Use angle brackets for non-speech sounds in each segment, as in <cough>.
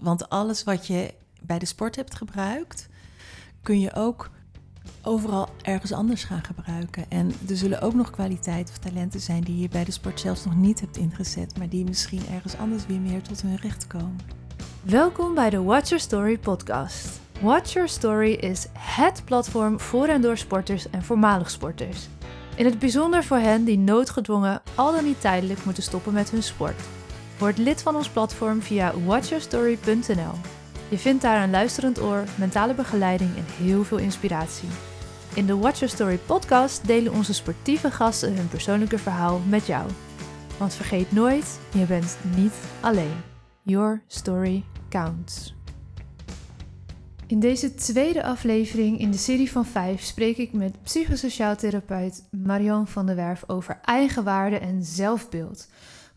Want alles wat je bij de sport hebt gebruikt, kun je ook overal ergens anders gaan gebruiken. En er zullen ook nog kwaliteiten of talenten zijn die je bij de sport zelfs nog niet hebt ingezet, maar die misschien ergens anders weer meer tot hun recht komen. Welkom bij de Watch Your Story podcast. Watch Your Story is HET platform voor en door sporters en voormalig sporters. In het bijzonder voor hen die noodgedwongen al dan niet tijdelijk moeten stoppen met hun sport. Word lid van ons platform via watchyourstory.nl. Je vindt daar een luisterend oor, mentale begeleiding en heel veel inspiratie. In de Watch Your Story podcast delen onze sportieve gasten hun persoonlijke verhaal met jou. Want vergeet nooit, je bent niet alleen. Your story counts. In deze tweede aflevering in de serie van 5 spreek ik met psychosociaal therapeut Marian van der Werf over eigenwaarde en zelfbeeld.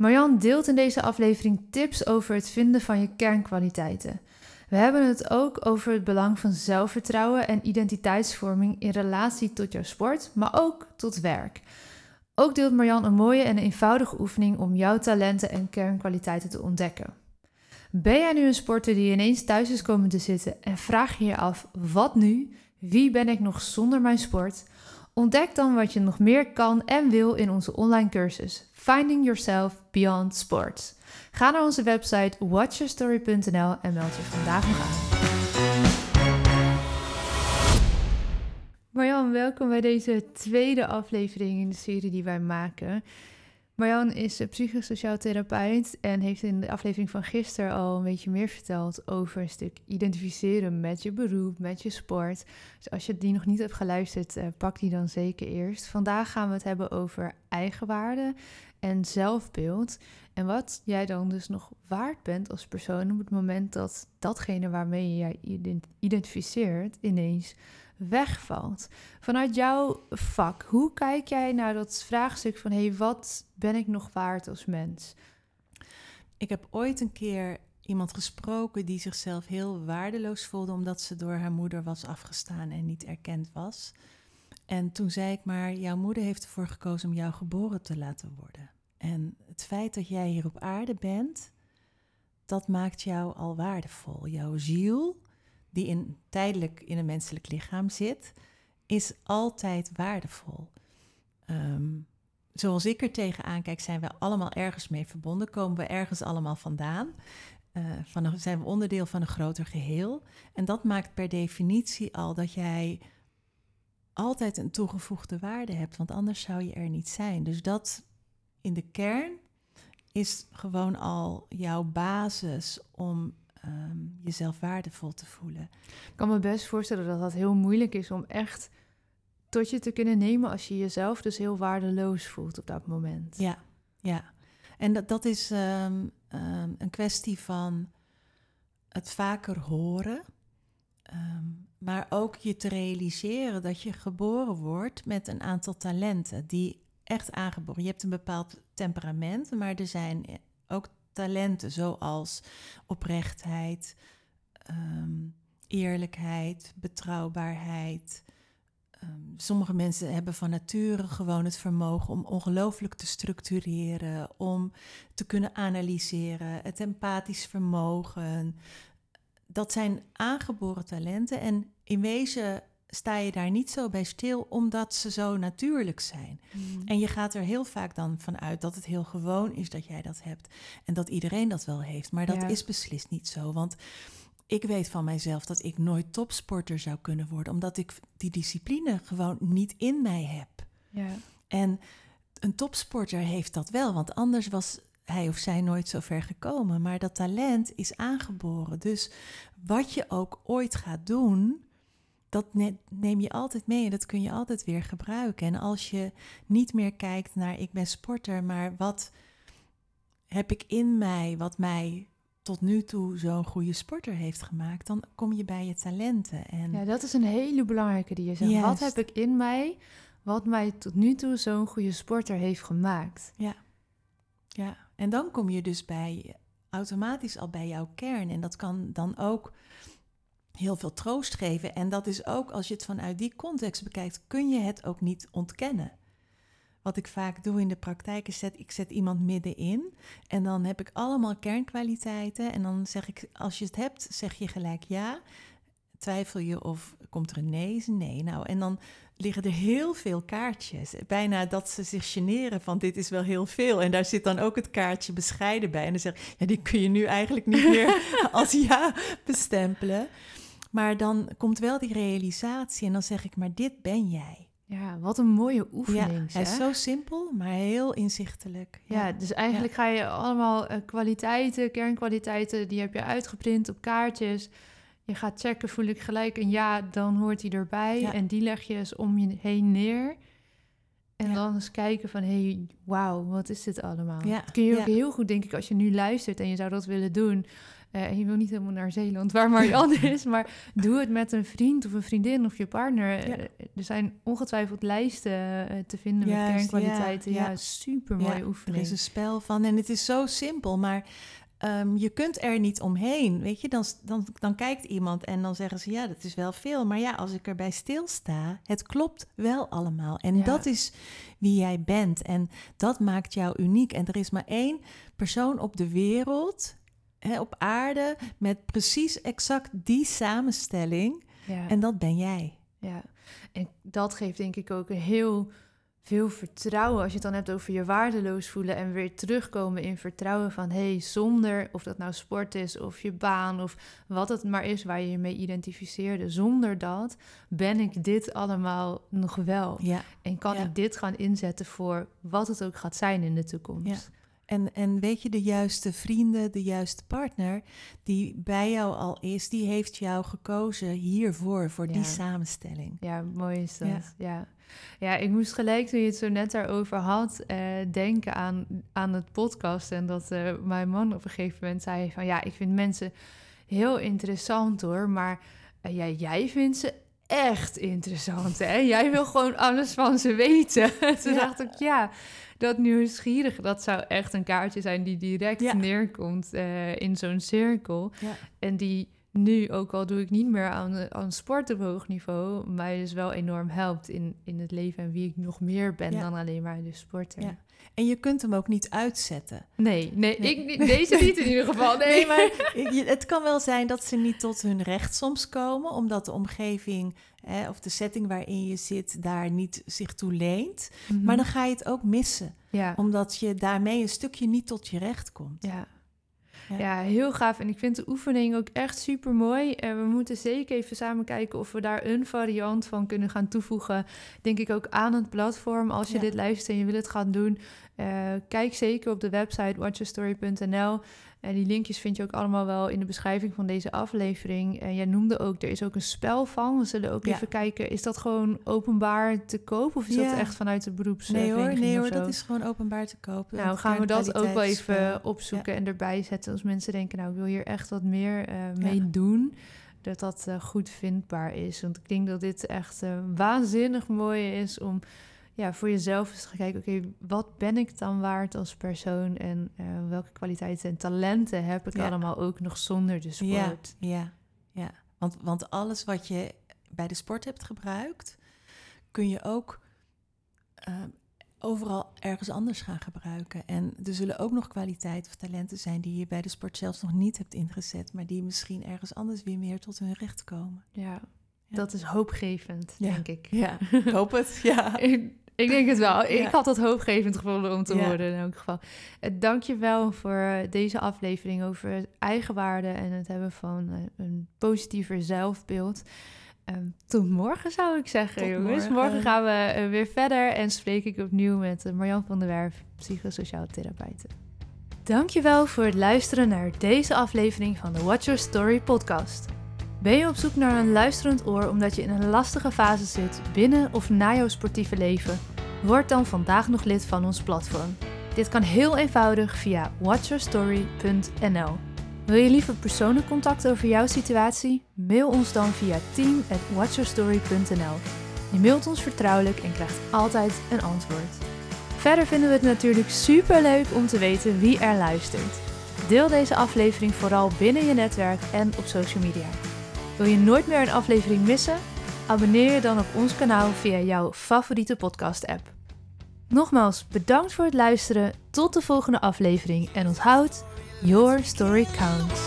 Marian deelt in deze aflevering tips over het vinden van je kernkwaliteiten. We hebben het ook over het belang van zelfvertrouwen en identiteitsvorming in relatie tot jouw sport, maar ook tot werk. Ook deelt Marian een mooie en eenvoudige oefening om jouw talenten en kernkwaliteiten te ontdekken. Ben jij nu een sporter die ineens thuis is komen te zitten en vraag je je af: wat nu? Wie ben ik nog zonder mijn sport? Ontdek dan wat je nog meer kan en wil in onze online cursus Finding Yourself Beyond Sports. Ga naar onze website watchyourstory.nl en meld je vandaag nog aan. Marjan, welkom bij deze tweede aflevering in de serie die wij maken. Marjan is psychosociaal therapeut en heeft in de aflevering van gisteren al een beetje meer verteld over een stuk identificeren met je beroep, met je sport. Dus als je die nog niet hebt geluisterd, eh, pak die dan zeker eerst. Vandaag gaan we het hebben over eigenwaarde en zelfbeeld. En wat jij dan dus nog waard bent als persoon op het moment dat datgene waarmee je je identificeert ineens wegvalt. Vanuit jouw vak, hoe kijk jij naar dat vraagstuk van hé, hey, wat ben ik nog waard als mens? Ik heb ooit een keer iemand gesproken die zichzelf heel waardeloos voelde omdat ze door haar moeder was afgestaan en niet erkend was. En toen zei ik maar, jouw moeder heeft ervoor gekozen om jou geboren te laten worden. En het feit dat jij hier op aarde bent, dat maakt jou al waardevol. Jouw ziel, die in, tijdelijk in een menselijk lichaam zit, is altijd waardevol. Ehm, zoals ik er tegenaan kijk, zijn we allemaal ergens mee verbonden. Komen we ergens allemaal vandaan. Uh, van zijn we onderdeel van een groter geheel. En dat maakt per definitie al dat jij altijd een toegevoegde waarde hebt, want anders zou je er niet zijn. Dus dat in de kern is gewoon al jouw basis om um, jezelf waardevol te voelen. Ik kan me best voorstellen dat dat heel moeilijk is om echt tot je te kunnen nemen als je jezelf dus heel waardeloos voelt op dat moment. Ja, ja. En dat, dat is um, um, een kwestie van het vaker horen. Um, maar ook je te realiseren dat je geboren wordt met een aantal talenten die echt aangeboren. Je hebt een bepaald temperament, maar er zijn ook talenten zoals oprechtheid, um, eerlijkheid, betrouwbaarheid. Um, sommige mensen hebben van nature gewoon het vermogen om ongelooflijk te structureren, om te kunnen analyseren, het empathisch vermogen, dat zijn aangeboren talenten. En in wezen sta je daar niet zo bij stil, omdat ze zo natuurlijk zijn. Mm. En je gaat er heel vaak dan vanuit dat het heel gewoon is dat jij dat hebt. En dat iedereen dat wel heeft. Maar dat is beslist niet zo. Want ik weet van mijzelf dat ik nooit topsporter zou kunnen worden, omdat ik die discipline gewoon niet in mij heb. Ja. En een topsporter heeft dat wel, want anders was hij of zij nooit zo ver gekomen. Maar dat talent is aangeboren. Dus wat je ook ooit gaat doen, dat neem je altijd mee en dat kun je altijd weer gebruiken. En als je niet meer kijkt naar ik ben sporter, maar wat heb ik in mij wat mij tot nu toe zo'n goede sporter heeft gemaakt, dan kom je bij je talenten. En ja, dat is een hele belangrijke die je zegt. Wat heb ik in mij wat mij tot nu toe zo'n goede sporter heeft gemaakt? Ja. Ja, en dan kom je dus bij automatisch al bij jouw kern. En dat kan dan ook heel veel troost geven. En dat is ook, als je het vanuit die context bekijkt, kun je het ook niet ontkennen. wat ik vaak doe in de praktijk is zet ik zet iemand middenin en dan heb ik allemaal kernkwaliteiten en dan zeg ik als je het hebt zeg je gelijk ja. Twijfel je of komt er een nee? Is een nee. Nou, en dan liggen er heel veel kaartjes. Bijna dat ze zich generen van dit is wel heel veel. En daar zit dan ook het kaartje bescheiden bij. En dan zeg ik, ja, die kun je nu eigenlijk niet meer <laughs> als ja bestempelen. Maar dan komt wel die realisatie en dan zeg ik, maar dit ben jij. Ja, wat een mooie oefening. Ja, hij is zo simpel, maar heel inzichtelijk. Ja, dus eigenlijk ga je allemaal uh, kwaliteiten, kernkwaliteiten, die heb je uitgeprint op kaartjes. Je gaat checken, voel ik gelijk een ja, dan hoort hij erbij. En die leg je eens om je heen neer. En dan eens kijken van, hey, wauw, wat is dit allemaal? Dat kun je ook heel goed, denk ik, als je nu luistert en je zou dat willen doen. Uh, en je wil niet helemaal naar Zeeland, waar Marianne <laughs> is, maar doe het met een vriend of een vriendin of je partner. Eh, er zijn ongetwijfeld lijsten uh, te vinden met kernkwaliteiten. Ja, super mooie oefening. Er is een spel van en het is zo simpel, maar um, je kunt er niet omheen. Weet je, dan, dan, dan kijkt iemand en dan zeggen ze ja, dat is wel veel. Maar ja, als ik erbij stilsta, het klopt wel allemaal. En dat is wie jij bent. En dat maakt jou uniek. En er is maar één persoon op de wereld hè, op aarde met precies exact die samenstelling. Ja. En dat ben jij. Ja, en dat geeft denk ik ook een heel veel vertrouwen. Als je het dan hebt over je waardeloos voelen en weer terugkomen in vertrouwen van hé, hey, zonder of dat nou sport is of je baan of wat het maar is waar je je mee identificeerde, zonder dat ben ik dit allemaal nog wel. Ja. En kan ik dit gaan inzetten voor wat het ook gaat zijn in de toekomst. Ja. En, en weet je, de juiste vrienden, de juiste partner die bij jou al is, die heeft jou gekozen hiervoor, voor die samenstelling. Ja, mooi is dat. Ja. Ja. Ik moest gelijk toen je het zo net daarover had, eh, denken aan, aan het podcast. En dat uh, mijn man op een gegeven moment zei van ja, ik vind mensen heel interessant hoor, maar uh, ja, jij vindt ze echt interessant hè. Jij wil gewoon alles van ze weten. <laughs> toen dacht ik ja dat nieuwsgierige, dat zou echt een kaartje zijn die direct neerkomt in zo'n cirkel. Ja. En die nu, ook al doe ik niet meer aan, aan sport op hoog niveau, mij dus wel enorm helpt in, in het leven en wie ik nog meer ben dan alleen maar de sporter. Ja. En je kunt hem ook niet uitzetten. Nee, nee, Ik, deze niet in ieder geval. <laughs> Nee, nee maar het kan wel zijn dat ze niet tot hun recht soms komen, omdat de omgeving hè, of de setting waarin je zit daar niet zich toe leent. Mhm. Maar dan ga je het ook missen, ja. omdat je daarmee een stukje niet tot je recht komt. Ja. Ja. heel gaaf. En ik vind de oefening ook echt super mooi. En we moeten zeker even samen kijken of we daar een variant van kunnen gaan toevoegen. Denk ik ook aan het platform. Als je dit luistert en je wil het gaan doen, uh, kijk zeker op de website watchyourstory.nl. En die linkjes vind je ook allemaal wel in de beschrijving van deze aflevering. En jij noemde ook, er is ook een spel van. We zullen ook even kijken, is dat gewoon openbaar te koop? Of is dat echt vanuit de beroepsvereniging Nee hoor, nee hoor dat is gewoon openbaar te koop. Nou, gaan we dat ook wel even opzoeken en erbij zetten. Als mensen denken, nou, ik wil hier echt wat meer mee doen dat dat goed vindbaar is. Want ik denk dat dit echt uh, waanzinnig mooi is om ja, voor jezelf eens te kijken, oké, wat ben ik dan waard als persoon en uh, welke kwaliteiten en talenten heb ik allemaal ook nog zonder de sport? Ja, ja, ja. Want, want alles wat je bij de sport hebt gebruikt, kun je ook uh, overal ergens anders gaan gebruiken. En er zullen ook nog kwaliteiten of talenten zijn die je bij de sport zelfs nog niet hebt ingezet, maar die misschien ergens anders weer meer tot hun recht komen. Ja, dat is hoopgevend, denk ik. Ja, ik hoop het. <laughs> Ja. Ik denk het wel. Ik had dat hoopgevend gevonden om te horen in elk geval. Uh, Dank je wel voor deze aflevering over eigenwaarde en het hebben van uh, een positiever zelfbeeld. Ehm, tot morgen zou ik zeggen, tot jongens. Morgen. morgen. gaan we eh, weer verder en spreek ik opnieuw met Marjan van der Werf, psychosociaal therapeute. Dankjewel voor het luisteren naar deze aflevering van de Watch Your Story podcast. Ben je op zoek naar een luisterend oor omdat je in een lastige fase zit binnen of na jouw sportieve leven? Word dan vandaag nog lid van ons platform. Dit kan heel eenvoudig via watchyourstory.nl. Wil je liever persoonlijk contact over jouw situatie? Mail ons dan via team@watchyourstory.nl. Je mailt ons vertrouwelijk en krijgt altijd een antwoord. Verder vinden we het natuurlijk super leuk om te weten wie er luistert. Deel deze aflevering vooral binnen je netwerk en op social media. Wil je nooit meer een aflevering missen? Abonneer je dan op ons kanaal via jouw favoriete podcast-app. Nogmaals, bedankt voor het luisteren. Tot de volgende aflevering. En onthoud, your story counts.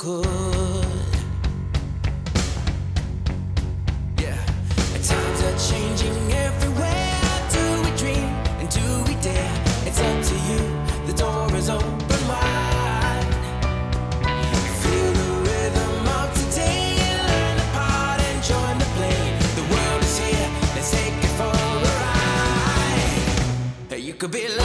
Yeah, times are changing everywhere. Do we dream and do we dare? It's up to you. The door is open wide. Feel the rhythm of today. Learn the part and join the play. The world is here. Let's take it for a ride. You could be.